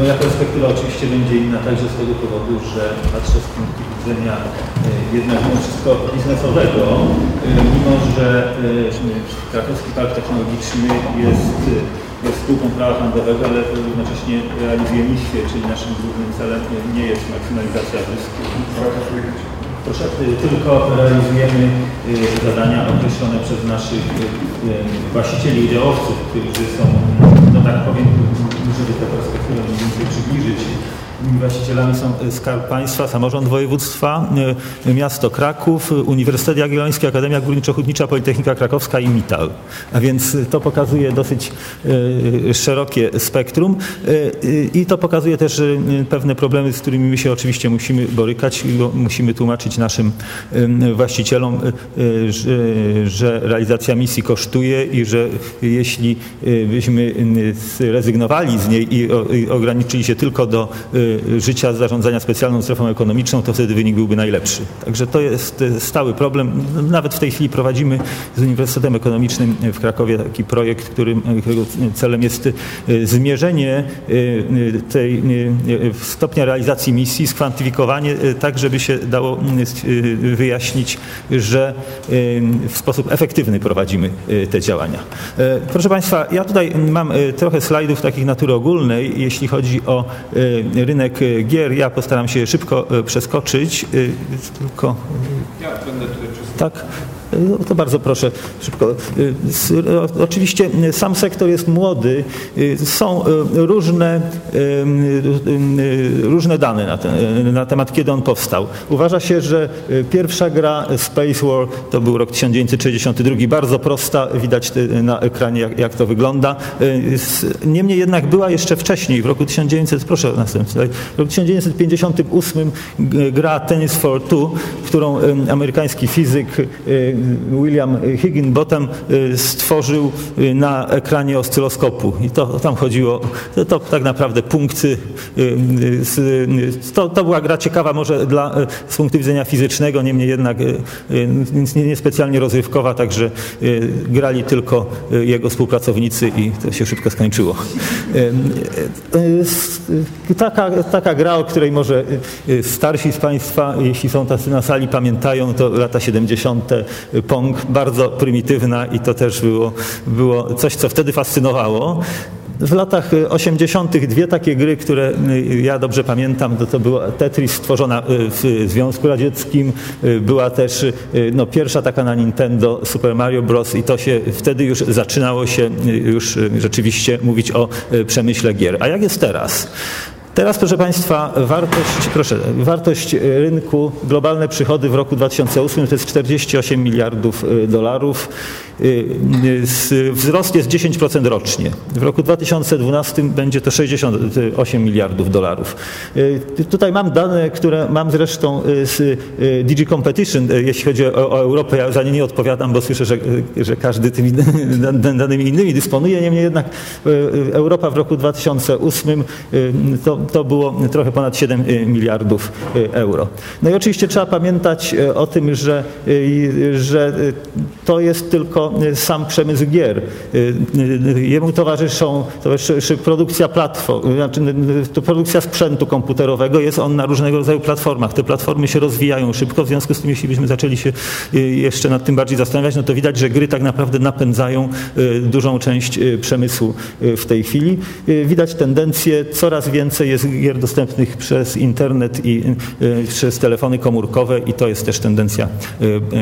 Moja perspektywa oczywiście będzie inna także z tego powodu, że patrzę z punktu widzenia jednak mimo wszystko biznesowego, mimo że Krakowski Park Technologiczny jest, jest spółką prawa handlowego, ale równocześnie realizuje misję, czyli naszym głównym celem nie jest maksymalizacja zysku. Proszę, tylko realizujemy zadania określone przez naszych właścicieli, udziałowców, którzy są, no tak powiem, żeby tę perspektywę mniej więcej przybliżyć, Właścicielami są Skarb Państwa, Samorząd Województwa, Miasto Kraków, Uniwersytet Jagielloński, Akademia Górniczo-Hutnicza, Politechnika Krakowska i Mital. A więc to pokazuje dosyć szerokie spektrum i to pokazuje też pewne problemy, z którymi my się oczywiście musimy borykać, bo musimy tłumaczyć naszym właścicielom, że realizacja misji kosztuje i że jeśli byśmy zrezygnowali z niej i ograniczyli się tylko do życia zarządzania specjalną strefą ekonomiczną, to wtedy wynik byłby najlepszy. Także to jest stały problem. Nawet w tej chwili prowadzimy z Uniwersytetem Ekonomicznym w Krakowie taki projekt, którym, którego celem jest zmierzenie tej stopnia realizacji misji, skwantyfikowanie tak, żeby się dało wyjaśnić, że w sposób efektywny prowadzimy te działania. Proszę Państwa, ja tutaj mam trochę slajdów takich natury ogólnej, jeśli chodzi o rynek rynek gier. Ja postaram się szybko e, przeskoczyć. E, tylko... Ja będę tutaj. Tak? No to bardzo proszę szybko. Oczywiście sam sektor jest młody. Są różne, różne dane na, ten, na, temat, kiedy on powstał. Uważa się, że pierwsza gra Space War to był rok 1962. Bardzo prosta, widać na ekranie jak, jak to wygląda. Niemniej jednak była jeszcze wcześniej, w roku 1900, proszę następny w roku 1958 gra Tennis for Two, którą amerykański fizyk William Higginbottom y, stworzył y, na ekranie oscyloskopu. I to tam chodziło, to, to tak naprawdę punkty. Y, to, to, była gra ciekawa może dla, z punktu widzenia fizycznego, niemniej jednak niespecjalnie nie rozrywkowa, także grali tylko jego współpracownicy i to się szybko skończyło. Taka, taka gra, o której może starsi z Państwa, jeśli są tacy na sali, pamiętają, to lata 70. Pong, bardzo prymitywna i to też było, było coś, co wtedy fascynowało. W latach 80. dwie takie gry, które ja dobrze pamiętam, to, to była Tetris stworzona w Związku Radzieckim, była też no, pierwsza taka na Nintendo Super Mario Bros. i to się wtedy już zaczynało się już rzeczywiście mówić o przemyśle gier. A jak jest teraz? Teraz, proszę Państwa, wartość, proszę, wartość rynku, globalne przychody w roku 2008 to jest 48 miliardów dolarów. Y, wzrost jest 10% rocznie. W roku 2012 będzie to 68 miliardów dolarów. Tutaj mam dane, które mam zresztą z DG Competition, jeśli chodzi o, o Europę. Ja za nie nie odpowiadam, bo słyszę, że, że każdy tymi danymi innymi dysponuje. Niemniej jednak Europa w roku 2008 to, to było trochę ponad 7 miliardów euro. No i oczywiście trzeba pamiętać o tym, że, że to jest tylko Y, sam przemysł gier. Y, y, jemu towarzyszą, towarzyszy produkcja platform, znaczy produkcja sprzętu komputerowego. Jest on na różnego rodzaju platformach. Te platformy się rozwijają szybko, w związku z tym, jeśli byśmy zaczęli się jeszcze nad tym bardziej zastanawiać, no to widać, że gry tak naprawdę napędzają dużą część przemysłu w tej chwili. Widać tendencję, coraz więcej jest gier dostępnych przez internet i przez telefony komórkowe i to jest też tendencja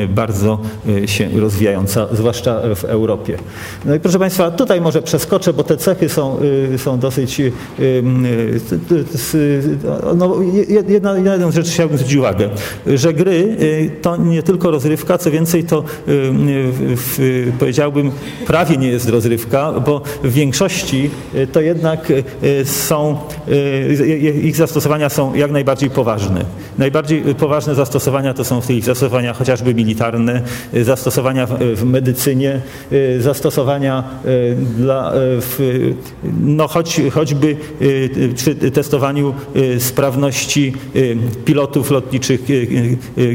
bardzo się rozwijająca, zwłaszcza w Europie. No i proszę Państwa, tutaj może przeskoczę, bo te cechy są, y, są dosyć... Y, y, no, jedna, jedną rzecz chciałbym zwrócić uwagę, że gry to nie tylko rozrywka, co więcej to powiedziałbym prawie nie jest rozrywka, bo w większości to jednak są ich zastosowania są jak najbardziej poważne. Najbardziej poważne zastosowania to są w zastosowania chociażby militarne, zastosowania w medycynie, zastosowania dla, w, no choć, choćby przy testowaniu sprawności pilotów lotniczych,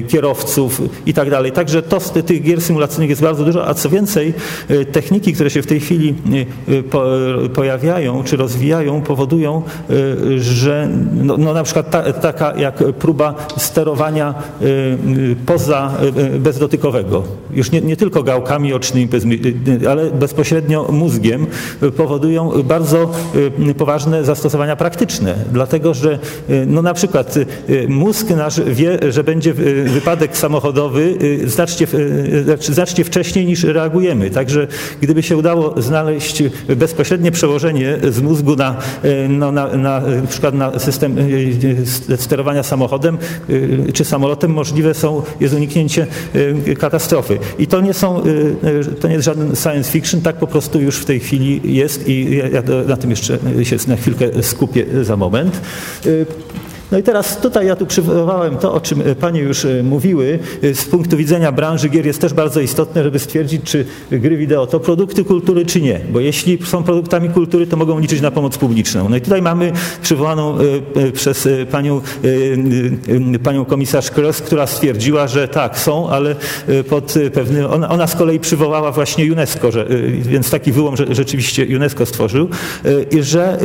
kierowców i tak dalej. Także to z tych gier symulacyjnych jest bardzo dużo, a co więcej, techniki, które się w tej chwili pojawiają czy rozwijają, powodują, że no, no na przykład ta, taka jak próba sterowania poza bezdotykowego, już nie, nie tylko gałkami ocznymi, ale bezpośrednio mózgiem, powodują bardzo poważne zastosowania praktyczne, dlatego że no na przykład mózg nasz wie, że będzie wypadek samochodowy znacznie, znacznie wcześniej niż reagujemy. Także gdyby się udało znaleźć bezpośrednie przełożenie z mózgu na, no, na, na przykład na system sterowania samochodem czy samolotem, możliwe są, jest uniknięcie katastrofy. I to nie są, to nie jest żaden science fiction, tak po prostu już w tej chwili jest i ja na tym jeszcze się na chwilkę skupię za moment. No i teraz tutaj ja tu przywołałem to, o czym e, Panie już e, mówiły. E, z punktu widzenia branży gier jest też bardzo istotne, żeby stwierdzić, czy gry wideo to produkty kultury, czy nie. Bo jeśli są produktami kultury, to mogą liczyć na pomoc publiczną. No i tutaj mamy przywołaną przez Panią, panią komisarz Kros, która stwierdziła, że tak, są, ale pod pewnym... Ona, ona z kolei przywołała właśnie UNESCO, że, więc taki wyłom rzeczywiście UNESCO stworzył, że,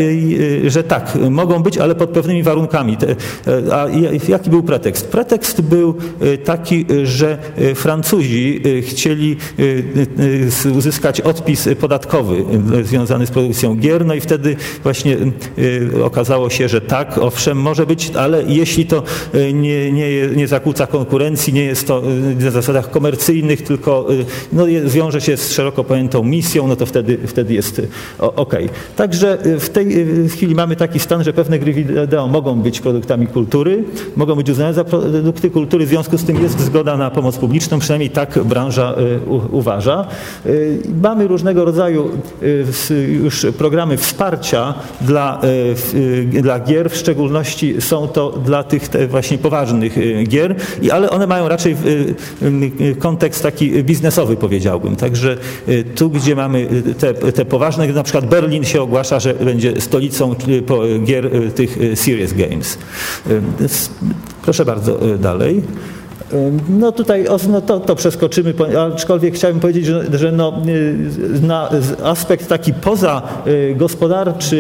że tak, mogą być, ale pod pewnymi warunkami. E, a jaki był pretekst? Pretekst był e, taki, że e, Francuzi chcieli uzyskać odpis podatkowy związany z produkcją gier, no i wtedy właśnie okazało się, że tak, owszem, może być, ale jeśli to nie, nie, nie zakłóca konkurencji, nie jest to na zasadach komercyjnych, tylko no, zwiąże się z szeroko pojętą misją, no to wtedy, wtedy jest ok. Także w tej chwili mamy taki stan, że pewne gry wideo mogą być produkowane produktami kultury, mogą być uznane za produkty kultury, w związku z tym jest zgoda na pomoc publiczną, przynajmniej tak branża y, uważa. Y, mamy różnego rodzaju y, już programy wsparcia dla, dla gier, w szczególności są to dla tych właśnie poważnych gier, ale one mają raczej kontekst taki biznesowy powiedziałbym. Także tu, gdzie mamy te, te poważne, na przykład Berlin się ogłasza, że będzie stolicą gier tych Serious Games. Proszę bardzo dalej. No tutaj no to, to przeskoczymy, aczkolwiek chciałbym powiedzieć, że, że no, y, na aspekt taki poza y,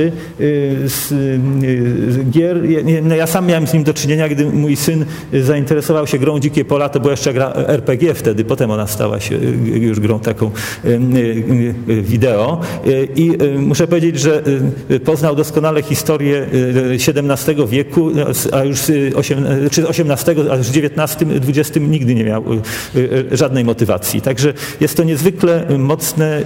y, z gier, no ja sam miałem z nim do czynienia, gdy mój syn zainteresował się grą Dzikie Pola, to była jeszcze gra RPG wtedy, potem ona stała się już grą taką wideo. I muszę powiedzieć, że poznał doskonale historię XVII wieku, a już czy XVIII, a już XIX, XX nigdy nie miał y, y, żadnej motywacji. Także jest to niezwykle mocne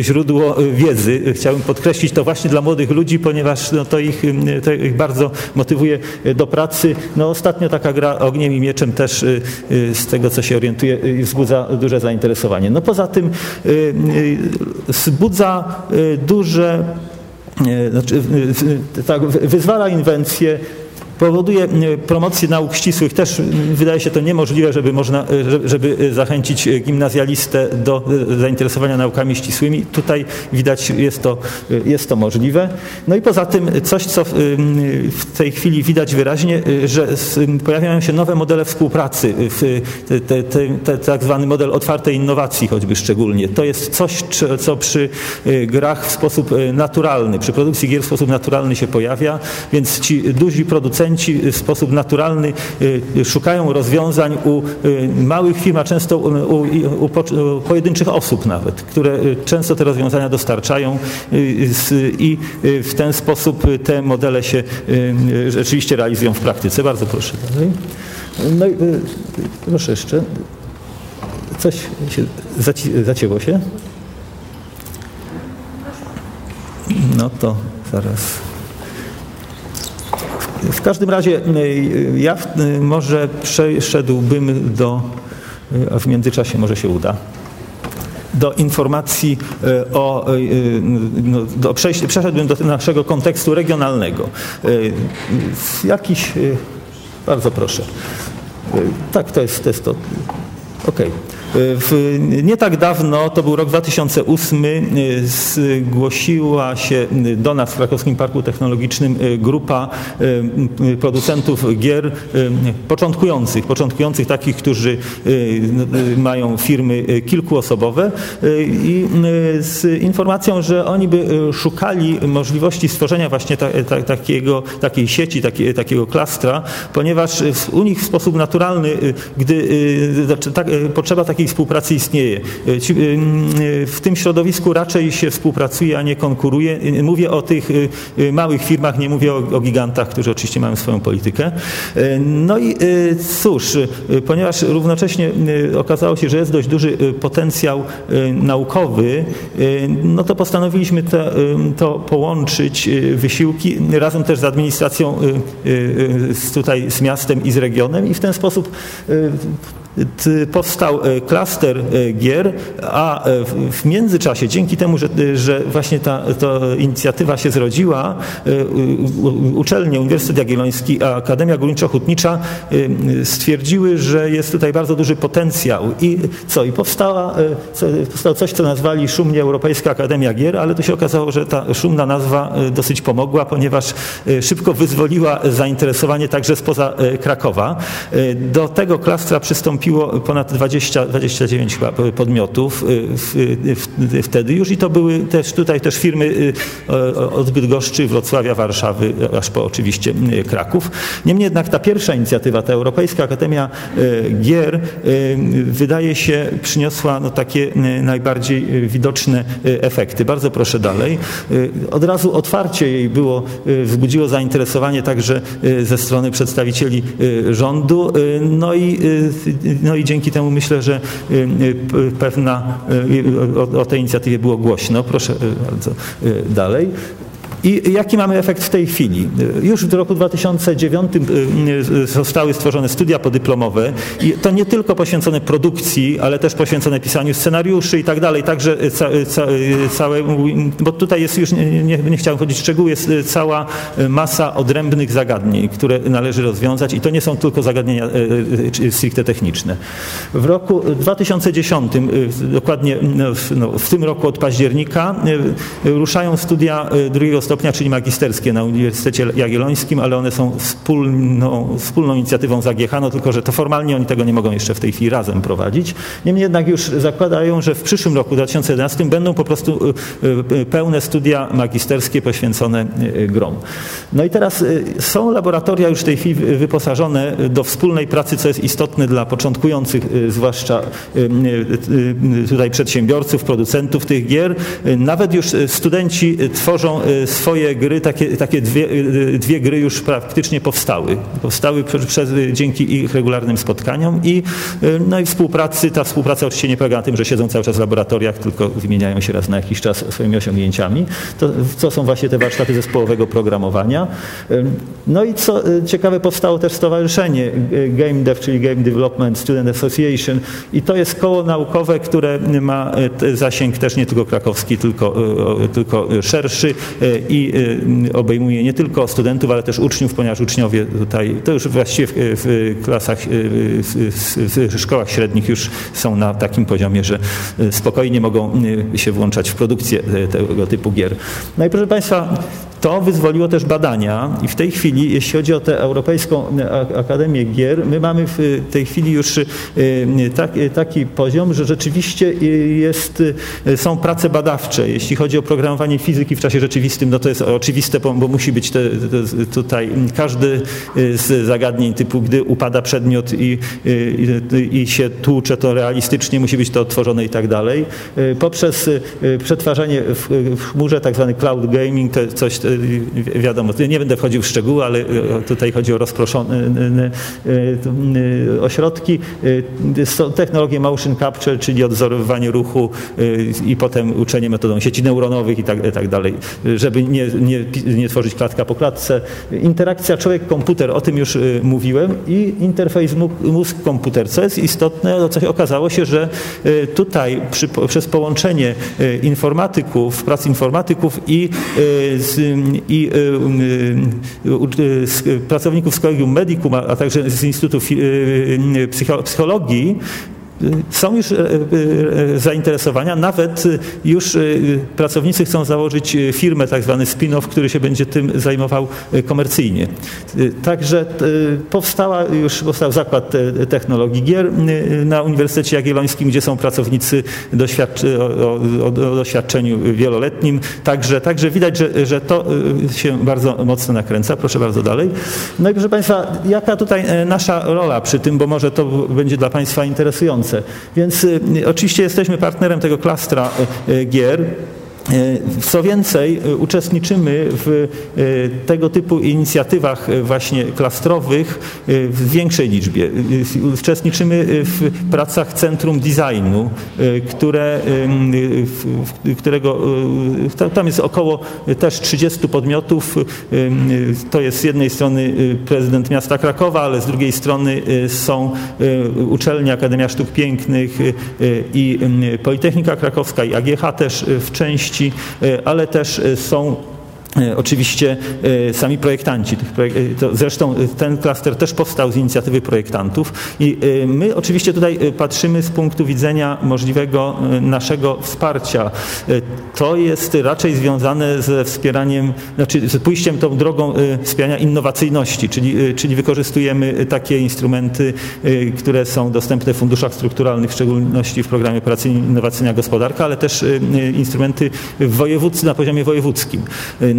źródło wiedzy. Chciałbym podkreślić to właśnie dla młodych ludzi, ponieważ no, to, ich, to ich bardzo motywuje do pracy. No, ostatnio taka gra ogniem i mieczem też y, z tego, co się orientuje, wzbudza duże zainteresowanie. No poza tym wzbudza duże znaczy, tak, wyzwala inwencję, powoduje e, promocję nauk ścisłych. Też wydaje się to niemożliwe, żeby, można, e, żeby zachęcić gimnazjalistę do e, zainteresowania naukami ścisłymi. Tutaj widać, jest to, jest to możliwe. No i poza tym coś, co w tej chwili widać wyraźnie, że pojawiają się nowe modele współpracy, te, tak zwany model otwartej innowacji choćby szczególnie. To jest coś, co przy grach w sposób naturalny, przy produkcji gier w sposób naturalny się pojawia, więc ci duzi producenci producenci w sposób naturalny y, szukają rozwiązań u y, małych firm, a często u, u, u pojedynczych osób nawet, które y, często te rozwiązania dostarczają i w ten sposób te modele się rzeczywiście realizują w praktyce. Bardzo proszę dalej. No i proszę jeszcze. Coś się zaci zacięło się? No to zaraz. W każdym razie y, ja y, może przeszedłbym do, y, a w międzyczasie może się uda, do informacji o, no, do przeszedłbym do naszego kontekstu regionalnego. Jakiś, bardzo proszę. Tak, to jest, to jest to. Okej. Okay. W, nie tak dawno, to był rok 2008, zgłosiła się do nas w Krakowskim Parku Technologicznym grupa producentów gier początkujących, początkujących takich, którzy mają firmy kilkuosobowe i z informacją, że oni by szukali możliwości stworzenia właśnie ta, ta, takiego, takiej sieci, taki, takiego klastra, ponieważ u nich w sposób naturalny, gdy tak, potrzeba takiej takiej współpracy istnieje. E, e, w tym środowisku raczej się współpracuje, a nie konkuruje. E, mówię o tych małych firmach, nie mówię o, o gigantach, którzy oczywiście mają swoją politykę. No i cóż, ponieważ równocześnie okazało się, że jest dość duży potencjał naukowy, no to postanowiliśmy to, to połączyć wysiłki razem też z administracją tutaj z miastem i z regionem i w ten sposób powstał e, klaster e, gier, a e, w międzyczasie, dzięki temu, że, że właśnie ta, ta inicjatywa się zrodziła, uczelnie, Uniwersytet Jagielloński, a Akademia Górniczo-Hutnicza stwierdziły, że jest tutaj bardzo duży potencjał i co? I powstała, powstało coś, co nazwali szumnie Europejska Akademia Gier, ale to się okazało, że ta szumna nazwa dosyć pomogła, ponieważ szybko wyzwoliła zainteresowanie także spoza Krakowa. Do tego klastra przystąpiło wystąpiło ponad 20, 29 chyba podmiotów y, wtedy już i to były też tutaj też firmy od Bydgoszczy, Wrocławia, Warszawy, aż po oczywiście Kraków. Niemniej jednak ta pierwsza inicjatywa, ta Europejska Akademia Gier wydaje się przyniosła no, takie najbardziej widoczne efekty. Bardzo proszę dalej. Od razu otwarcie jej było, wzbudziło zainteresowanie także ze strony przedstawicieli rządu. No i no i dzięki temu myślę, że y, y, pewna y, o, o tej inicjatywie było głośno. Proszę bardzo dalej. I jaki mamy efekt w tej chwili? Już w roku 2009 zostały stworzone studia podyplomowe i to nie tylko poświęcone produkcji, ale też poświęcone pisaniu scenariuszy i tak dalej. Także ca, całe, bo tutaj jest już, nie, nie, chciałem chodzić w szczegóły, jest cała masa odrębnych zagadnień, które należy rozwiązać i to nie są tylko zagadnienia stricte techniczne. W roku 2010, dokładnie no, no, w tym roku od października, ruszają studia drugiego stopnia, czyli magisterskie na Uniwersytecie Jagiellońskim, ale one są wspólną, wspólną inicjatywą z AGH, no tylko że to formalnie oni tego nie mogą jeszcze w tej chwili razem prowadzić. Niemniej jednak już zakładają, że w przyszłym roku 2011 będą po prostu y, y, pełne studia magisterskie poświęcone y, grom. No i teraz są laboratoria już w tej chwili wyposażone do wspólnej pracy, co jest istotne dla początkujących, zwłaszcza tutaj przedsiębiorców, producentów tych gier. Nawet już studenci tworzą swoje gry, takie, takie dwie, dwie gry już praktycznie powstały. Powstały przez, dzięki ich regularnym spotkaniom i, no i współpracy. Ta współpraca oczywiście nie polega na tym, że siedzą cały czas w laboratoriach, tylko wymieniają się raz na jakiś czas swoimi osiągnięciami. To, co są właśnie te warsztaty zespołowego programowania. No i co ciekawe, powstało też stowarzyszenie Game Dev, czyli Game Development Student Association i to jest koło naukowe, które ma zasięg też nie tylko krakowski, tylko, tylko szerszy i y, obejmuje nie tylko studentów, ale też uczniów, ponieważ uczniowie tutaj, to już właściwie w, w klasach, y, w, w szkołach średnich już są na takim poziomie, że y, spokojnie mogą się włączać w produkcję tego typu gier. No i proszę Państwa, to wyzwoliło też badania i w tej chwili, jeśli chodzi o tę Europejską Akademię Gier, my mamy w tej chwili już taki poziom, że rzeczywiście jest, są prace badawcze. Jeśli chodzi o programowanie fizyki w czasie rzeczywistym, no to jest oczywiste, bo, musi być te, te, tutaj każdy z zagadnień typu, gdy upada przedmiot i, i, i się tłucze, to realistycznie musi być to odtworzone i tak dalej. Poprzez przetwarzanie w, w chmurze, tak zwany cloud gaming, to coś wiadomo, nie będę wchodził w szczegóły, ale tutaj chodzi o rozproszone ośrodki. Technologie motion capture, czyli odzorowywanie ruchu i potem uczenie metodą sieci neuronowych i tak, tak dalej, żeby nie, nie, nie tworzyć klatka po klatce. Interakcja człowiek-komputer, o tym już mówiłem i interfejs mózg-komputer, co jest istotne, co okazało się, że tutaj przy, przez połączenie informatyków, prac informatyków i, z, i z pracowników z Kolegium Medicum, a także z Instytutu Psychologii są już e, e, zainteresowania, nawet już e, pracownicy chcą założyć firmę, tak zwany spin-off, który się będzie tym zajmował komercyjnie. Także powstała już powstał zakład technologii gier na Uniwersytecie Jagiellońskim, gdzie są pracownicy o, o, o, doświadczeniu wieloletnim. Także, także widać, że, że to się bardzo mocno nakręca. Proszę bardzo dalej. No i proszę Państwa, jaka tutaj nasza rola przy tym, bo może to będzie dla Państwa interesujące. Więc y, oczywiście jesteśmy partnerem tego klastra y, gier. E, co więcej, e, uczestniczymy w e, tego typu inicjatywach właśnie klastrowych w większej liczbie. Uczestniczymy w pracach Centrum Designu, które, którego tam jest około też 30 podmiotów. To jest z jednej strony prezydent miasta Krakowa, ale z drugiej strony są uczelnia Akademia Sztuk Pięknych i Politechnika Krakowska i AGH też w części E, ale też e, są oczywiście e, sami projektanci. E, zresztą ten klaster też powstał z inicjatywy projektantów i my oczywiście tutaj patrzymy z punktu widzenia możliwego naszego wsparcia. To jest raczej związane ze wspieraniem, znaczy z pójściem tą drogą wspierania innowacyjności, czyli, czyli wykorzystujemy takie instrumenty, które są dostępne w funduszach strukturalnych, w szczególności w programie operacyjnym Innowacyjna Gospodarka, ale też instrumenty w na poziomie wojewódzkim.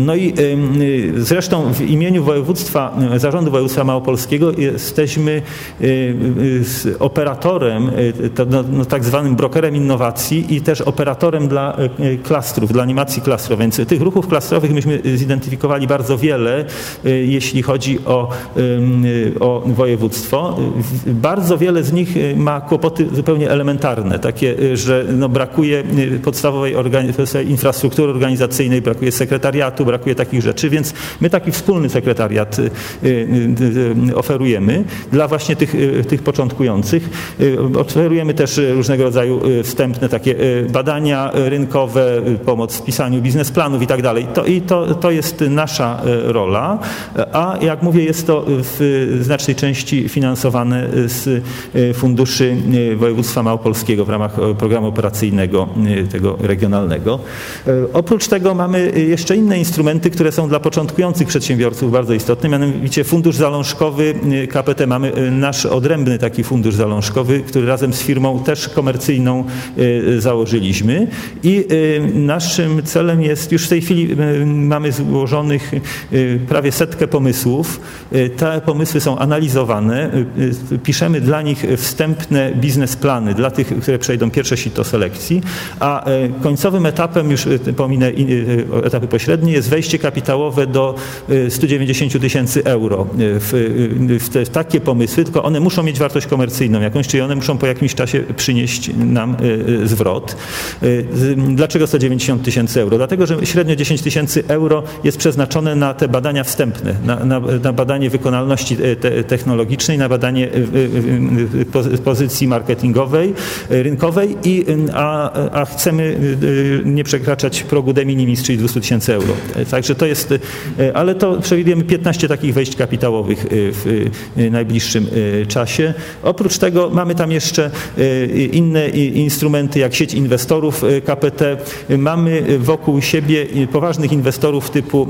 No i zresztą w imieniu województwa, Zarządu Województwa Małopolskiego jesteśmy operatorem, no, no, tak zwanym brokerem innowacji i też operatorem dla klastrów, dla animacji klastrowej. Więc tych ruchów klastrowych myśmy zidentyfikowali bardzo wiele, jeśli chodzi o, o województwo. Bardzo wiele z nich ma kłopoty zupełnie elementarne, takie, że no brakuje podstawowej infrastruktury organizacyjnej, brakuje sekretariatu, brakuje takich rzeczy, więc my taki wspólny sekretariat y, y, y, oferujemy dla właśnie tych, tych początkujących. Oferujemy też różnego rodzaju wstępne takie badania rynkowe, pomoc w pisaniu biznesplanów i tak dalej. To, I to, to jest nasza rola, a jak mówię, jest to w znacznej części finansowane z funduszy województwa małopolskiego w ramach programu operacyjnego tego regionalnego. Oprócz tego mamy jeszcze inne instrumenty, które są dla początkujących przedsiębiorców bardzo istotne, mianowicie fundusz zalążkowy y, KPT. Mamy y, nasz odrębny taki fundusz zalążkowy, który razem z firmą też komercyjną y, założyliśmy i naszym celem jest, już w tej chwili mamy złożonych prawie setkę pomysłów. Te pomysły są analizowane, piszemy dla nich wstępne biznesplany, dla tych, które przejdą pierwsze sito selekcji, a końcowym etapem, już pominę etapy pośrednie, jest wejście wejście kapitałowe do 190 y, tysięcy euro y, w, y, w, te, w, takie pomysły, tylko one muszą mieć wartość komercyjną jakąś, czyli one muszą po jakimś czasie przynieść nam zwrot. Dlaczego 190 tysięcy euro? Dlatego, że średnio 10 tysięcy euro jest przeznaczone na te badania wstępne, na, na, na badanie wykonalności te, technologicznej, na badanie pozycji marketingowej, rynkowej, i, a, a chcemy nie przekraczać progu de minimis, czyli 200 tysięcy euro. Także to jest, e, ale to przewidujemy 15 takich wejść kapitałowych e, w e, najbliższym czasie. Oprócz tego mamy tam jeszcze inne instrumenty jak sieć inwestorów KPT. Mamy wokół siebie poważnych inwestorów typu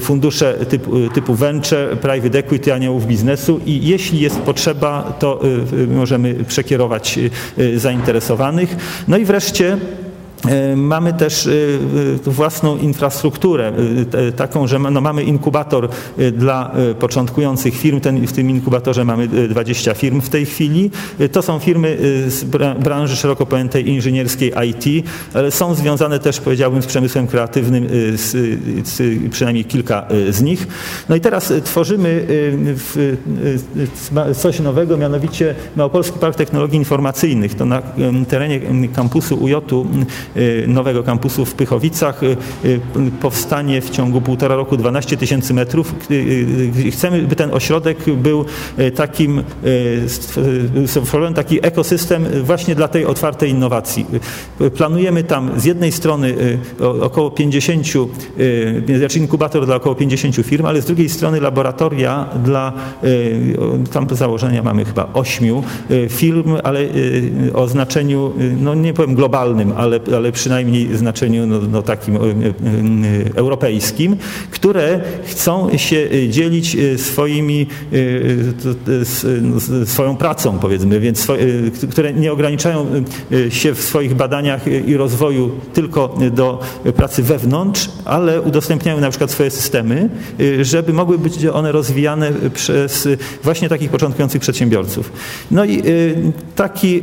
fundusze typu, typu venture, private equity, aniołów biznesu i jeśli jest potrzeba, to możemy przekierować zainteresowanych. No i wreszcie Mamy też własną infrastrukturę, taką, że no mamy inkubator dla początkujących firm. Ten, w tym inkubatorze mamy 20 firm w tej chwili. To są firmy z branży szeroko pojętej inżynierskiej IT, ale są związane też, powiedziałbym, z przemysłem kreatywnym, z, z, przynajmniej kilka z nich. No i teraz tworzymy coś nowego, mianowicie Małopolski Park Technologii Informacyjnych. To na terenie kampusu UJ Y, nowego kampusu w Pychowicach. Y, y, powstanie w ciągu półtora roku 12 tysięcy metrów. Chcemy, by ten ośrodek był takim, stworzony taki ekosystem właśnie dla tej otwartej innowacji. Planujemy tam z jednej strony około 50, znaczy inkubator dla około 50 firm, ale z drugiej strony laboratoria dla, tam założenia mamy chyba 8 firm, ale o znaczeniu, no nie powiem globalnym, ale, ale przynajmniej znaczeniu no, no takim e, e, europejskim, które chcą się dzielić e, swoimi, no, swoją pracą powiedzmy, więc które nie ograniczają się w swoich badaniach i rozwoju tylko do pracy wewnątrz, ale udostępniają na przykład swoje systemy, żeby mogły być one rozwijane przez właśnie takich początkujących przedsiębiorców. No i taki,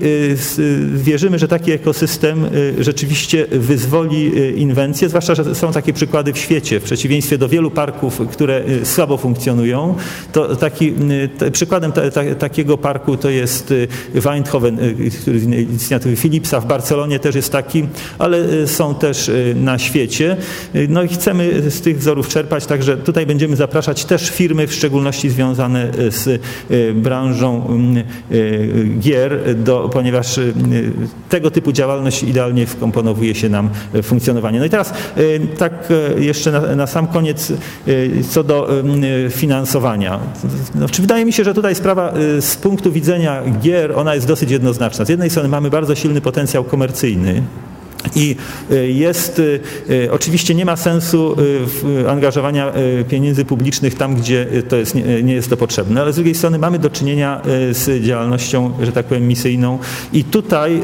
wierzymy, że taki ekosystem rzeczywiście wyzwoli y, inwencję, zwłaszcza, że są takie przykłady w świecie. W przeciwieństwie do wielu parków, które y, słabo funkcjonują, to taki, y, przykładem ta, ta, takiego parku to jest Weindhoven, który z inicjatywy Philipsa. W Barcelonie też jest taki, ale są też na świecie. No i chcemy z tych wzorów czerpać, także tutaj będziemy zapraszać też firmy, w szczególności związane z branżą mm, gier, do, ponieważ tego typu działalność idealnie wkomponowuje się nam funkcjonowanie. No i teraz tak jeszcze na, na sam koniec co do finansowania. No, czy wydaje mi się, że tutaj sprawa z punktu widzenia gier, ona jest dosyć jednoznaczna. Z jednej strony mamy bardzo silny potencjał komercyjny, i y, jest, y, y, oczywiście nie ma sensu angażowania pieniędzy publicznych tam, gdzie to jest, nie jest to potrzebne, ale z drugiej strony mamy do czynienia z działalnością, że tak powiem, misyjną. I tutaj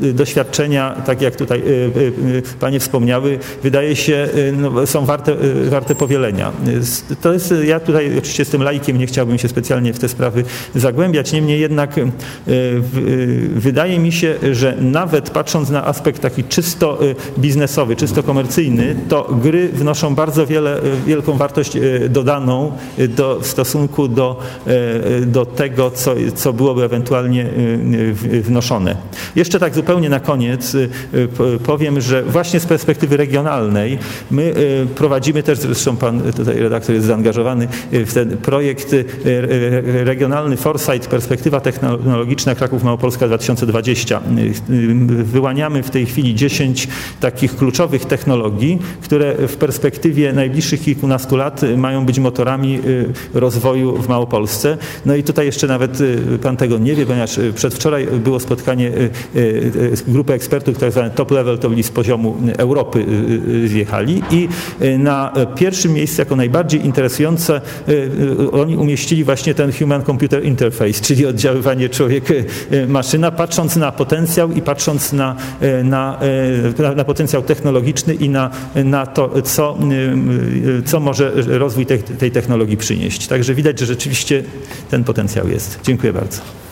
doświadczenia, tak jak tutaj Panie wspomniały, wydaje się, no, są warte, warte powielenia. To jest, ja tutaj oczywiście jestem laikiem, nie chciałbym się specjalnie w te sprawy zagłębiać, niemniej jednak wydaje mi się, że nawet patrząc na aspekt taki czysto y, biznesowy, czysto komercyjny, to gry wnoszą bardzo wiele, y, wielką wartość y, dodaną do, w stosunku do, do tego, co, co byłoby ewentualnie wnoszone. Jeszcze tak zupełnie na koniec powiem, że właśnie z perspektywy regionalnej my prowadzimy też, zresztą pan tutaj redaktor jest zaangażowany w ten projekt regionalny Foresight, perspektywa technologiczna Kraków Małopolska 2020. Wyłaniamy w tej chwili 10 takich kluczowych technologii, które w perspektywie najbliższych kilkunastu lat mają być motorami y, rozwoju w Małopolsce. No i tutaj jeszcze nawet y, pan tego nie wie, ponieważ y, przedwczoraj było spotkanie grupy ekspertów, tak zwane top level, to byli z poziomu Europy zjechali i na pierwszym miejscu jako najbardziej interesujące oni umieścili właśnie ten human computer interface, czyli oddziaływanie człowiek-maszyna, patrząc na potencjał i patrząc na na, na potencjał technologiczny i na, na to, co, co może rozwój tej, tej technologii przynieść. Także widać, że rzeczywiście ten potencjał jest. Dziękuję bardzo.